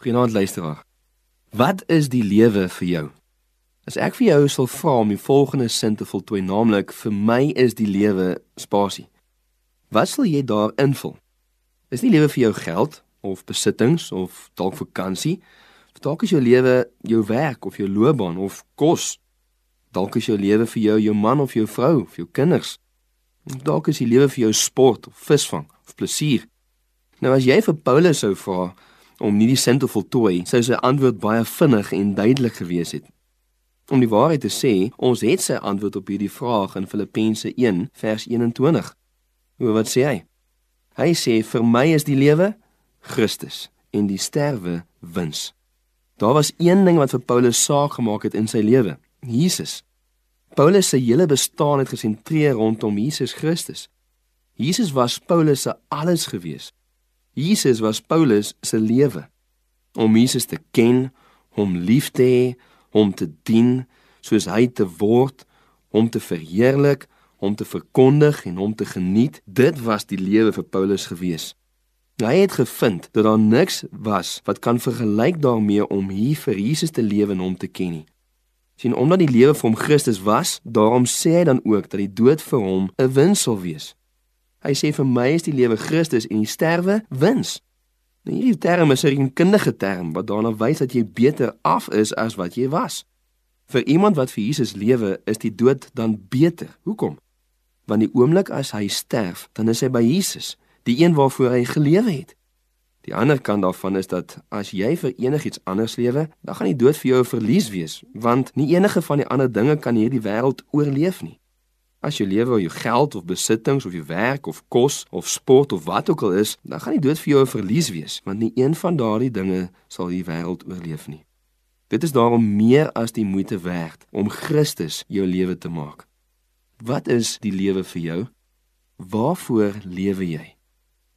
Goeienaand luisteraar. Wat is die lewe vir jou? As ek vir jou sal vra om die volgende sin te voltooi, naamlik vir my is die lewe spasie. Wat sal jy daar invul? Is die lewe vir jou geld of besittings of dalk vakansie? Of dalk is jou lewe jou werk of jou loopbaan of kos? Dalk is jou lewe vir jou jou man of jou vrou of jou kinders? Dalk is die lewe vir jou sport of visvang of plesier? Nou as jy vir Paulus sou vra om nie die sin te voltooi, sou sy antwoord baie vinnig en duidelik gewees het. Om die waarheid te sê, ons het sy antwoord op hierdie vraag in Filippense 1 vers 21. Hoe wat sê hy? Hy sê vir my is die lewe Christus en die sterwe wins. Daar was een ding wat vir Paulus saak gemaak het in sy lewe, Jesus. Paulus se hele bestaan het gesentreer rondom Jesus Christus. Jesus was Paulus se alles gewees. Jesus was Paulus se lewe. Om Jesus te ken, hom lief te hê, hom te dien soos hy te word, hom te verheerlik, hom te verkondig en hom te geniet, dit was die lewe vir Paulus gewees. Hy het gevind dat daar niks was wat kan vergelyk daarmee om hier vir Jesus te lewe en hom te ken nie. Sien omdat die lewe vir hom Christus was, daarom sê hy dan ook dat die dood vir hom 'n wins sal wees. Hy sê vir my is die lewe Christus en die sterwe wins. Nou hierdie term is 'n kundige term wat daarna wys dat jy beter af is as wat jy was. Vir iemand wat vir Jesus lewe, is die dood dan beter. Hoekom? Want die oomblik as hy sterf, dan is hy by Jesus, die een waarvoor hy gelewe het. Die ander kant daarvan is dat as jy vir enigiets anders lewe, dan gaan die dood vir jou 'n verlies wees, want nie enige van die ander dinge kan hierdie wêreld oorleef nie. As jy lewe oor jou geld of besittings of jou werk of kos of sport of wat ook al is, dan gaan die dood vir jou 'n verlies wees, want nie een van daardie dinge sal die wêreld oorleef nie. Dit is daarom meer as die moeite werd om Christus jou lewe te maak. Wat is die lewe vir jou? Waarvoor lewe jy?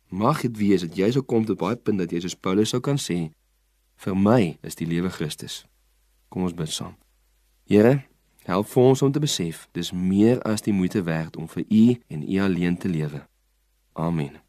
Mag dit wees dat jy sou kom tot baie punt dat jy soos Paulus sou kan sê: "Vir my is die lewe Christus." Kom ons bid saam. Here, Help vir ons om te besef dis meer as die moeite werd om vir U en U alleen te lewe. Amen.